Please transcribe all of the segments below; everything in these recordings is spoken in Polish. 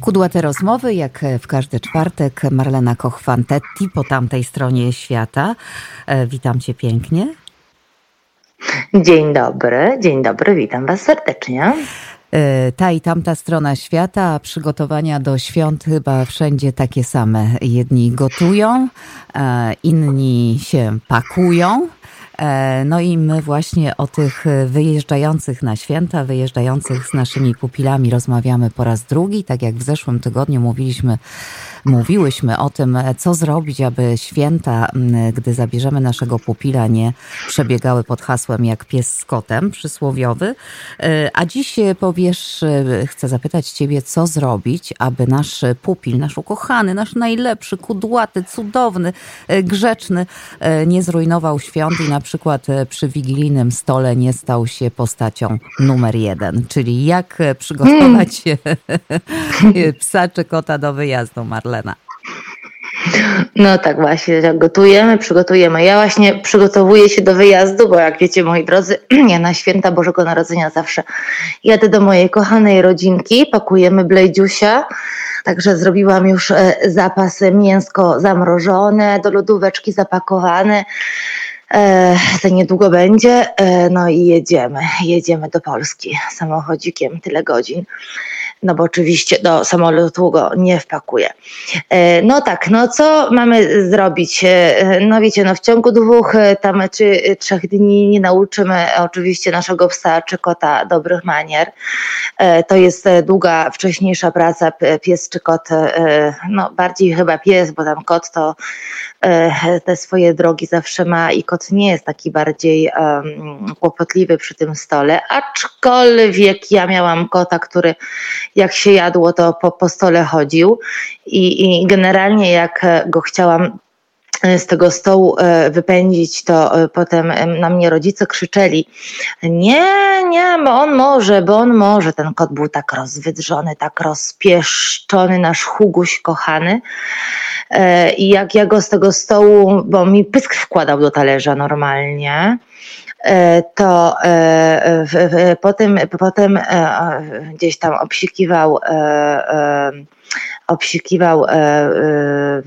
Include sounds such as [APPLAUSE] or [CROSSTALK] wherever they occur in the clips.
Kudłate rozmowy, jak w każdy czwartek, Marlena Koch-Fantetti po tamtej stronie świata. E, witam cię pięknie. Dzień dobry, dzień dobry, witam was serdecznie. E, ta i tamta strona świata, przygotowania do świąt chyba wszędzie takie same. Jedni gotują, inni się pakują. E, no i my właśnie o tych wyjeżdżających na święta, wyjeżdżających z naszymi pupilami rozmawiamy po raz drugi. Tak jak w zeszłym tygodniu mówiliśmy mówiłyśmy o tym, co zrobić, aby święta, gdy zabierzemy naszego pupila, nie przebiegały pod hasłem jak pies z kotem przysłowiowy. E, a dziś powiesz, e, chcę zapytać Ciebie, co zrobić, aby nasz pupil, nasz ukochany, nasz najlepszy, kudłaty, cudowny, e, grzeczny nie zrujnował świąt i na przykład przy wigilijnym stole nie stał się postacią numer jeden. Czyli jak przygotować hmm. [LAUGHS] psa czy kota do wyjazdu, Marle? No tak właśnie, tak gotujemy, przygotujemy. Ja właśnie przygotowuję się do wyjazdu, bo jak wiecie moi drodzy, [CLEARS THROAT] ja na święta Bożego Narodzenia zawsze jadę do mojej kochanej rodzinki, pakujemy blejdziusia, także zrobiłam już e, zapas mięsko zamrożone, do lodóweczki zapakowane. E, to niedługo będzie, e, no i jedziemy, jedziemy do Polski samochodzikiem, tyle godzin no bo oczywiście do samolotu go nie wpakuje. E, no tak, no co mamy zrobić? E, no wiecie, no w ciągu dwóch e, tam czy trzech dni nie nauczymy oczywiście naszego psa czy kota dobrych manier. To jest długa, wcześniejsza praca, pies czy kot, no bardziej chyba pies, bo tam kot to te swoje drogi zawsze ma i kot nie jest taki bardziej um, kłopotliwy przy tym stole, aczkolwiek ja miałam kota, który jak się jadło, to po, po stole chodził i, i generalnie jak go chciałam z tego stołu e, wypędzić, to e, potem na mnie rodzice krzyczeli: Nie, nie, bo on może, bo on może. Ten kot był tak rozwydrzony, tak rozpieszczony, nasz Huguś kochany. E, I jak ja go z tego stołu, bo mi pysk wkładał do talerza normalnie, E, to e, potem, potem e, gdzieś tam obsikiwał obsikiwał e, e,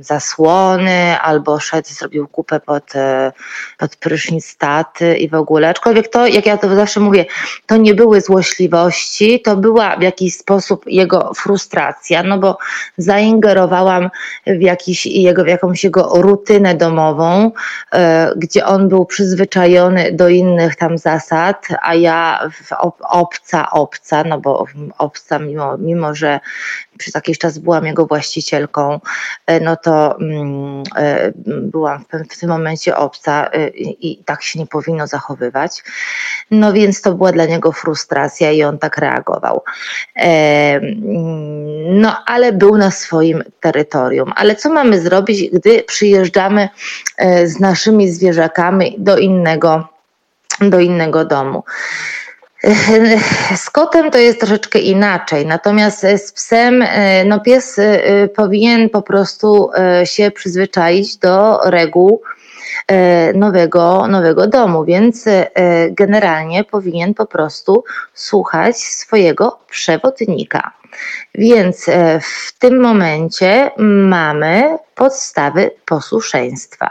zasłony albo szedł, zrobił kupę pod, e, pod prysznic taty i w ogóle. Aczkolwiek to, jak ja to zawsze mówię, to nie były złośliwości, to była w jakiś sposób jego frustracja, no bo zaingerowałam w, jakiś, jego, w jakąś jego rutynę domową, gdzie on był przyzwyczajony do innych tam zasad, a ja obca, obca, no bo obca mimo, mimo że przez jakiś czas byłam jego właścicielką, e, no to mm, e, byłam w tym momencie obca e, i tak się nie powinno zachowywać. No więc to była dla niego frustracja i on tak reagował. No ale był na swoim terytorium. Ale co mamy zrobić, gdy przyjeżdżamy z naszymi zwierzakami do innego, do innego domu? Z kotem to jest troszeczkę inaczej, natomiast z psem, e, no pies e, powinien po prostu e, się przyzwyczaić do reguł nowego, nowego domu, więc generalnie powinien po prostu słuchać swojego przewodnika. Więc w tym momencie mamy podstawy posłuszeństwa.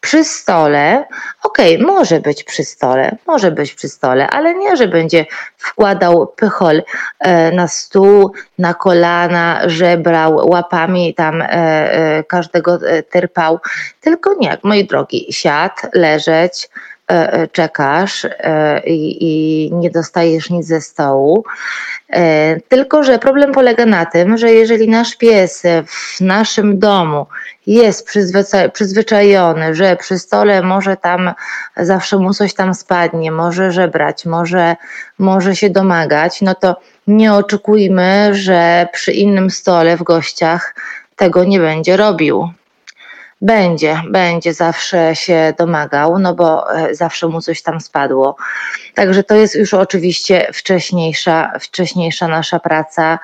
Przy stole, okej, okay, może być przy stole, może być przy stole, ale nie, że będzie wkładał pychol e, na stół, na kolana, żebrał, łapami tam e, e, każdego tyrpał, tylko nie, moi drogi, siad, leżeć, czekasz e, i, i nie dostajesz nic ze stołu. Tylko, że problem polega na tym, że jeżeli nasz pies w naszym domu jest przyzwyczajony, że przy stole może tam zawsze mu coś tam spadnie, może żebrać, może, może się domagać, no to nie oczekujmy, że przy innym stole w gościach tego nie będzie robił. Będzie, będzie zawsze się domagał, no bo e, zawsze mu coś tam spadło. Także to jest już oczywiście wcześniejsza, wcześniejsza nasza praca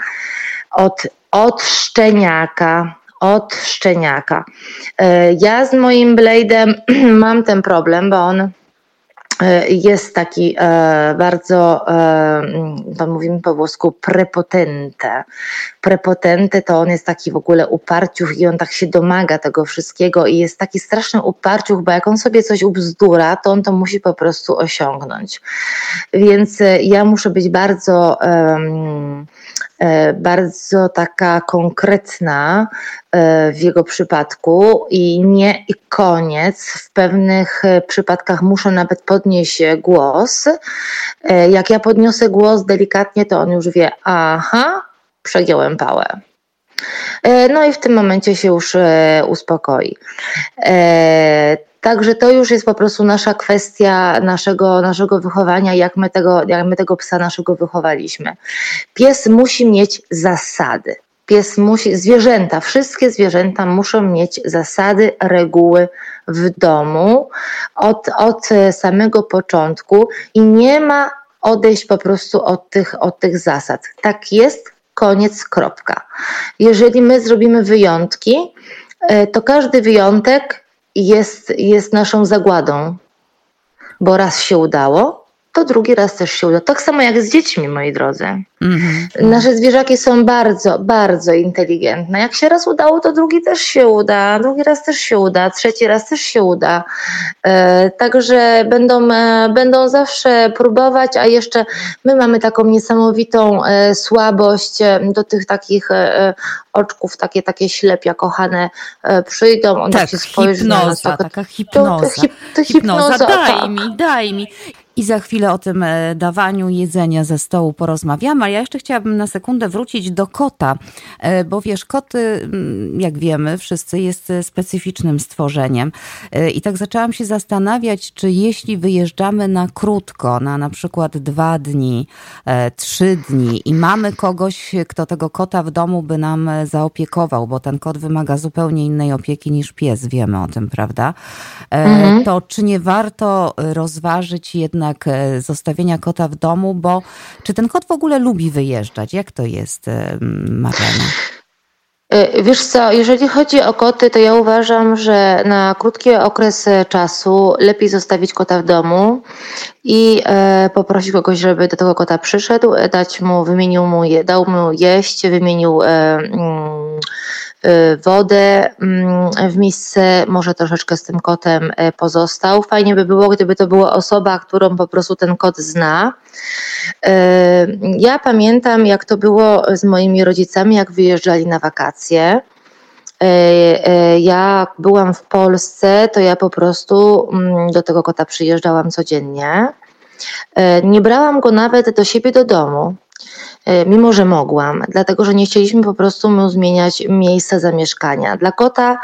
od, od szczeniaka, od szczeniaka. E, ja z moim Blade'em [CLEARS THROAT] mam ten problem, bo on jest taki e, bardzo, e, to mówimy po włosku, prepotente. Prepotente to on jest taki w ogóle uparciuch i on tak się domaga tego wszystkiego i jest taki straszny uparciuch, bo jak on sobie coś ubzdura, to on to musi po prostu osiągnąć. Więc e, ja muszę być bardzo E, bardzo taka konkretna e, w jego przypadku i nie i koniec. W pewnych e, przypadkach muszę nawet podnieść głos. Jak ja podniosę głos delikatnie, to on już wie, aha, przegiąłem pałę. No i w tym momencie się już uspokoi. Także to już jest po prostu nasza kwestia naszego, naszego wychowania, jak my, tego, jak my tego psa naszego wychowaliśmy. Pies musi mieć zasady. Pies musi, zwierzęta, wszystkie zwierzęta muszą mieć zasady, reguły w domu od, od samego początku i nie ma odejść po prostu od tych, od tych zasad. Tak jest, koniec, kropka. Jeżeli my zrobimy wyjątki, e, to każdy wyjątek jest, jest naszą zagładą, bo raz się udało, to drugi raz też się uda. Tak samo jak z dziećmi, moi drodzy. Mm-hmm. Nasze zwierzaki są bardzo, bardzo inteligentne. Jak się raz udało, to drugi też się uda, drugi raz też się uda, trzeci raz też się uda. E, także będą, e, będą zawsze próbować, a jeszcze my mamy taką niesamowitą e, słabość e, do tych takich e, oczków, takie, takie ślepia kochane przyjdą, one tak, się spojrzą hipnoza, na nas. Taka hipnoza. To, to, hip, to hipnoza, hipnoza daj tak. mi, daj mi i za chwilę o tym e, dawaniu jedzenia ze stołu porozmawiamy, ale ja jeszcze chciałabym na sekundę wrócić do kota, e, bo wiesz, koty, mm, jak wiemy, wszyscy jest e, specyficznym stworzeniem i tak zaczęłam się zastanawiać, czy jeśli wyjeżdżamy na krótko, na na przykład dwa dni, trzy dni i mamy kogoś, kto tego kota w domu by nam zaopiekował, bo ten kot wymaga zupełnie innej opieki niż pies, wiemy o tym, prawda? Mhm. To czy nie warto rozważyć jednak jednak e, zostawienia kota w domu, bo czy ten kot w ogóle lubi wyjeżdżać? Jak to jest, e, Marlena? E, wiesz co, jeżeli chodzi o koty, to ja uważam, że na krótki okres czasu lepiej zostawić kota w domu i poprosić kogoś, żeby do tego kota przyszedł, dać mu, wymienił mu, dał mu jeść, wymienił mm, wodę mm, w misce, może troszeczkę z tym kotem e, pozostał. Fajnie by było, gdyby to była osoba, którą po prostu ten kot zna. E, ja pamiętam, jak to było z moimi rodzicami, jak wyjeżdżali na wakacje. Ja byłam w Polsce, to ja po prostu mm, do tego kota przyjeżdżałam codziennie. Nie brałam go nawet do siebie do domu. E, mimo że mogłam, dlatego że nie chcieliśmy po prostu mu zmieniać miejsca zamieszkania. Dla kota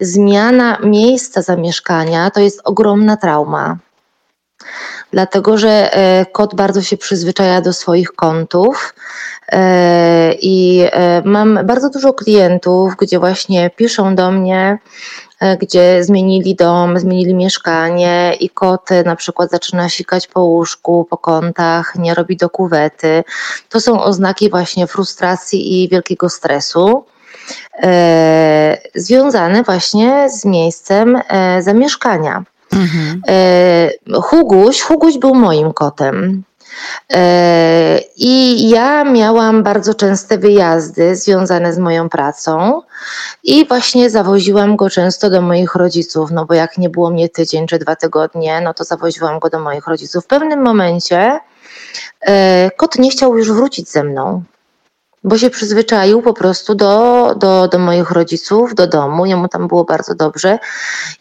zmiana miejsca zamieszkania to jest ogromna trauma. Dlatego, że e, kot bardzo się przyzwyczaja do swoich kątów. E, I mam bardzo dużo klientów, gdzie właśnie piszą do mnie, gdzie zmienili dom, zmienili mieszkanie i kot na przykład zaczyna sikać po łóżku, po kątach, nie robi do kuwety. To są oznaki właśnie frustracji i wielkiego stresu. E, związane właśnie z miejscem e, zamieszkania. Mhm. Huguś, Huguś był moim kotem. I ja miałam bardzo częste wyjazdy związane z moją pracą i właśnie zawoziłam go często do moich rodziców, no bo jak nie było mnie tydzień czy dwa tygodnie, no to zawoziłam go do moich rodziców. W pewnym momencie e, kot nie chciał już wrócić ze mną bo się przyzwyczaił po prostu do, do, do moich rodziców, do domu, jemu tam było bardzo dobrze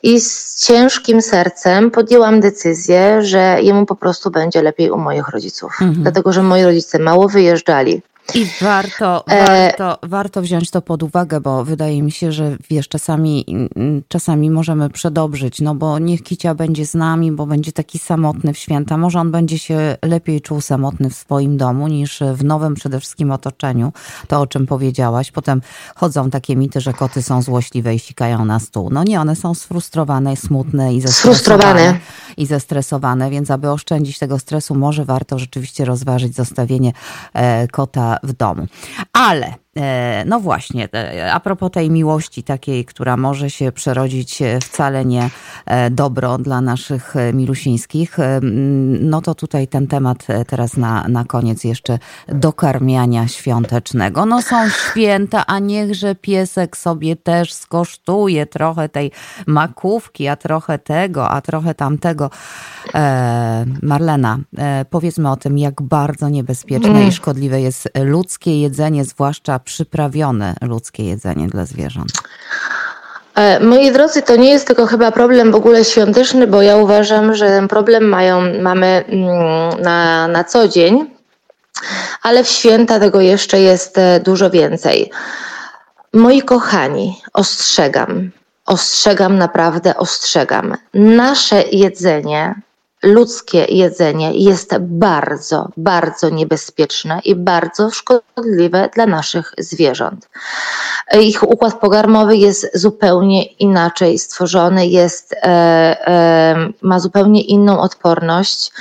i z ciężkim sercem podjęłam decyzję, że jemu po prostu będzie lepiej u moich rodziców, mhm. dlatego że moi rodzice mało wyjeżdżali. I warto, e, warto, warto wziąć to pod uwagę, bo wydaje mi się, że wiesz, czasami, czasami możemy przedobrzyć, no bo niech Kicia będzie z nami, bo będzie taki samotny w święta. Może on będzie się lepiej czuł samotny w swoim domu niż w nowym przede wszystkim otoczeniu. To, o czym powiedziałaś. Potem chodzą takie mity, że koty są złośliwe i sikają na stół. No nie, one są sfrustrowane, smutne i zestresowane. I zestresowane, więc aby oszczędzić tego stresu, może warto rzeczywiście rozważyć zostawienie e, kota w domu. Ale no właśnie, e, a propos tej miłości takiej, która może się przerodzić wcale nie dobro dla naszych milusińskich, no to tutaj ten temat teraz na, na koniec jeszcze dokarmiania świątecznego. No są święta, a niechże piesek sobie też skosztuje trochę tej makówki, a trochę tego, a trochę tamtego. Marlena, powiedzmy o tym, jak bardzo niebezpieczne mm. i szkodliwe jest ludzkie jedzenie, zwłaszcza przyprawione ludzkie jedzenie dla zwierząt? E, moi drodzy, to nie jest tylko chyba problem w ogóle świąteczny, bo ja uważam, że ten problem mają, mamy mm, na, na co dzień, ale w święta tego jeszcze jest e, dużo więcej. Moi kochani, ostrzegam, ostrzegam, naprawdę ostrzegam. Nasze jedzenie ludzkie jedzenie jest bardzo, bardzo niebezpieczne i bardzo szkodliwe dla naszych zwierząt. Ich układ pokarmowy jest zupełnie inaczej stworzony, jest, e, e, ma zupełnie inną odporność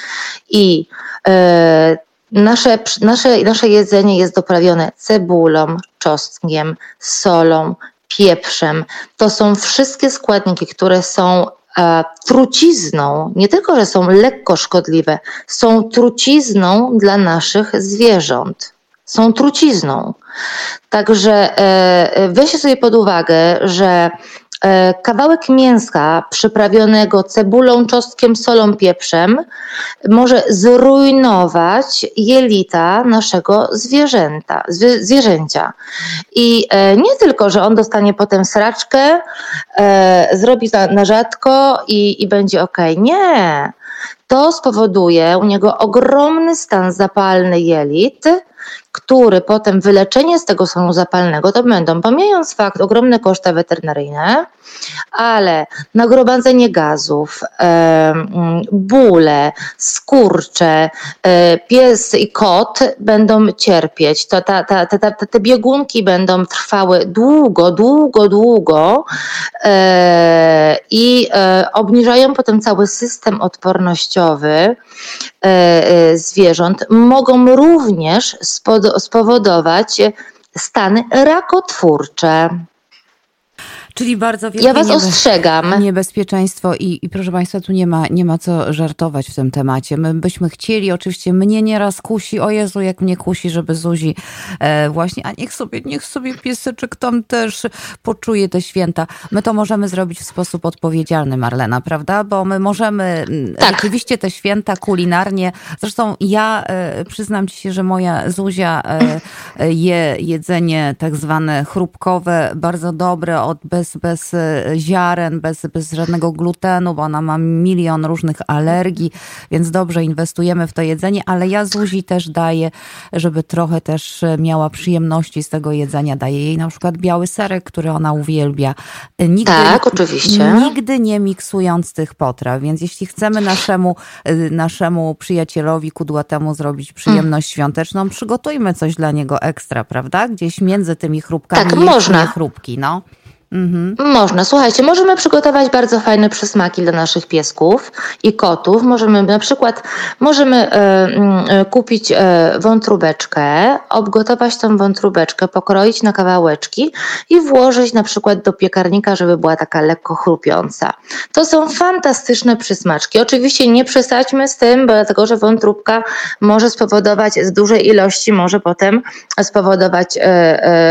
i e, nasze, nasze, nasze jedzenie jest doprawione cebulą, czosnkiem, solą, pieprzem. To są wszystkie składniki, które są trucizną, nie tylko, że są lekko szkodliwe, są trucizną dla naszych zwierząt. Są trucizną. Także e, e, weźcie sobie pod uwagę, że E, kawałek mięska przyprawionego cebulą, czosnkiem, solą, pieprzem może zrujnować jelita naszego zwierzęta, zwierzęcia. I e, nie tylko, że on dostanie potem sraczkę, e, zrobi na rzadko i, i będzie ok. Nie. To spowoduje u niego ogromny stan zapalny jelit, który potem wyleczenie z tego stanu zapalnego to będą, pomijając fakt, ogromne koszty weterynaryjne, ale nagromadzenie gazów, bóle, skurcze, e, pies i kot będą cierpieć. To, ta, ta, te biegunki będą trwały długo, długo, długo e, i e, obniżają potem cały system odpornościowy zwierząt. Mogą również spowodować stany rakotwórcze. Czyli bardzo wielkie ja was ostrzegam. niebezpieczeństwo i, i proszę Państwa, tu nie ma, nie ma co żartować w tym temacie. My byśmy chcieli, oczywiście mnie nieraz kusi, o Jezu, jak mnie kusi, żeby Zuzi e, właśnie, a niech sobie, niech sobie pieseczek tam też poczuje te święta. My to możemy zrobić w sposób odpowiedzialny, Marlena, prawda? Bo my możemy mm, tak. rzeczywiście te święta kulinarnie, zresztą ja e, przyznam Ci się, że moja Zuzia e, je jedzenie tak zwane chrupkowe, bardzo dobre, od bez bez, bez e, ziaren, bez, bez żadnego glutenu, bo ona ma milion różnych alergii, więc dobrze inwestujemy w to jedzenie, ale ja Zuzi też daję, żeby trochę też e, miała przyjemności z tego jedzenia. Daję jej na przykład biały serek, który ona uwielbia. E, nigdy, tak, oczywiście. Nigdy nie miksując tych potraw, więc jeśli chcemy naszemu, naszemu przyjacielowi kudłatemu zrobić przyjemność hmm. świąteczną, przygotujmy coś dla niego ekstra, prawda? Gdzieś między tymi chrupkami tak, można. chrupki, no. Mhm. Można. Słuchajcie, możemy przygotować bardzo fajne przysmaki dla naszych piesków i kotów. Możemy na przykład możemy e, e, kupić e, wątróbeczkę, obgotować tą wątróbeczkę, pokroić na kawałeczki i włożyć na przykład do piekarnika, żeby była taka lekko chrupiąca. To są fantastyczne przysmaczki. Oczywiście nie przesadźmy z tym, bo dlatego, że wątróbka może spowodować z dużej ilości, może potem spowodować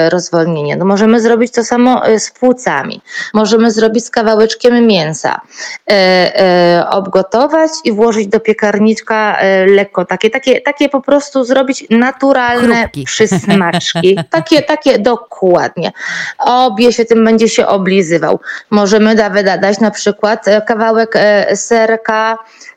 rozwolnienie. No możemy zrobić to samo z płucami. Możemy zrobić z kawałeczkiem mięsa, e, e, obgotować i włożyć do piekarniczka e, lekko, takie, takie, takie po prostu zrobić naturalne Chrupki. przysmaczki. [LAUGHS] Takie, takie dokładnie. Obie się tym będzie się oblizywał. Możemy dać na przykład kawałek serka, E,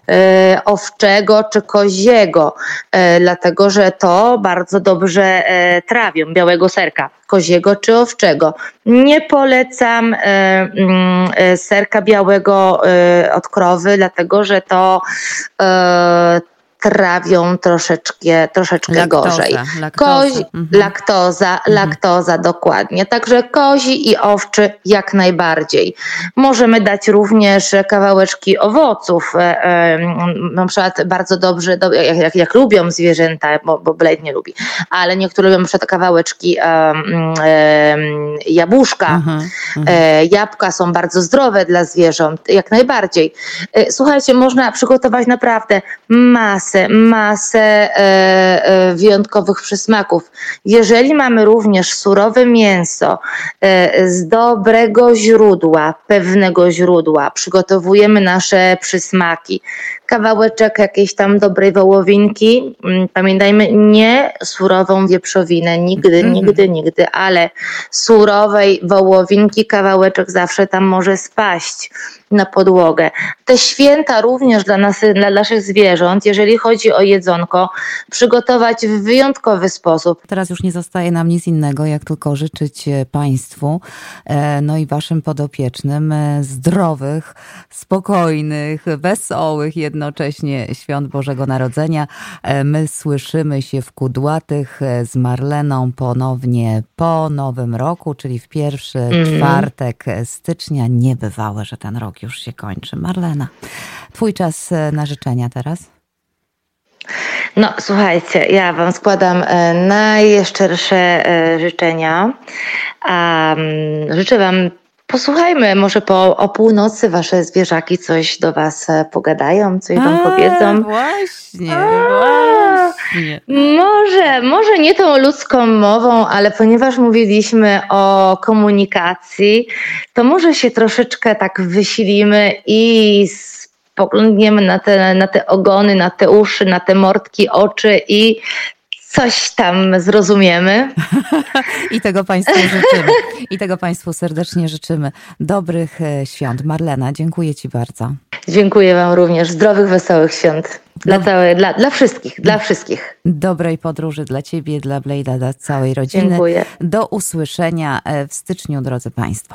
owczego czy koziego, e, dlatego że to bardzo dobrze e, trawią, białego serka, koziego czy owczego. Nie polecam mm, serka białego od krowy, dlatego że to trawią troszeczkę, troszeczkę Laktoza, gorzej. laktoza. Kozi, Mhm. laktoza, laktoza, dokładnie. Także kozi i owczy jak najbardziej. Możemy dać również kawałeczki owoców, e, e, na przykład bardzo dobrze, do, jak, jak, jak lubią zwierzęta, bo, bo Blade nie lubi, ale niektóre lubią na przykład kawałeczki jabłuszka, Mhm, E, jabłka są bardzo zdrowe dla zwierząt, jak najbardziej. Słuchajcie, można przygotować naprawdę masę, masę e, e, wyjątkowych przysmaków. Jeżeli mamy również surowe mięso e, z dobrego źródła, pewnego źródła, przygotowujemy nasze przysmaki. Kawałeczek jakiejś tam dobrej wołowinki. Mm, Pamiętajmy, nie surową wieprzowinę, nigdy, Mhm. nigdy, nigdy, ale surowej wołowinki kawałeczek zawsze tam może spaść na podłogę. Te święta również dla, nas, dla naszych zwierząt, jeżeli chodzi o jedzonko, przygotować w wyjątkowy sposób. Teraz już nie zostaje nam nic innego, jak tylko życzyć e, Państwu, e, no i Waszym podopiecznym e, zdrowych, spokojnych, wesołych jednocześnie świąt Bożego Narodzenia. E, My słyszymy się w Kudłatych e, z Marleną ponownie po Nowym Roku, czyli w pierwszy czwartek e, stycznia. Niebywałe, że ten rok już się kończy. Marlena, Twój czas na życzenia teraz? No, słuchajcie, ja Wam składam najszczersze życzenia. Mm, życzę Wam, posłuchajmy, może po o północy Wasze zwierzaki coś do Was e, pogadają, coś Wam powiedzą. Właśnie, A. właśnie. Może, może nie tą ludzką mową, ale ponieważ mówiliśmy o komunikacji, to może się troszeczkę tak wysilimy i spoglądniemy na te, na te ogony, na te uszy, na te mordki, oczy i coś tam zrozumiemy. [LAUGHS] I tego Państwu życzymy. I tego Państwu serdecznie życzymy. Dobrych e, świąt. Marlena, dziękuję Ci bardzo. Dziękuję Wam również. Zdrowych, wesołych świąt. Dla, całej, dla, dla wszystkich, dla wszystkich. Dobrej podróży dla Ciebie, dla Blade'a, dla całej rodziny. Dziękuję. Do usłyszenia e, w styczniu, drodzy Państwo.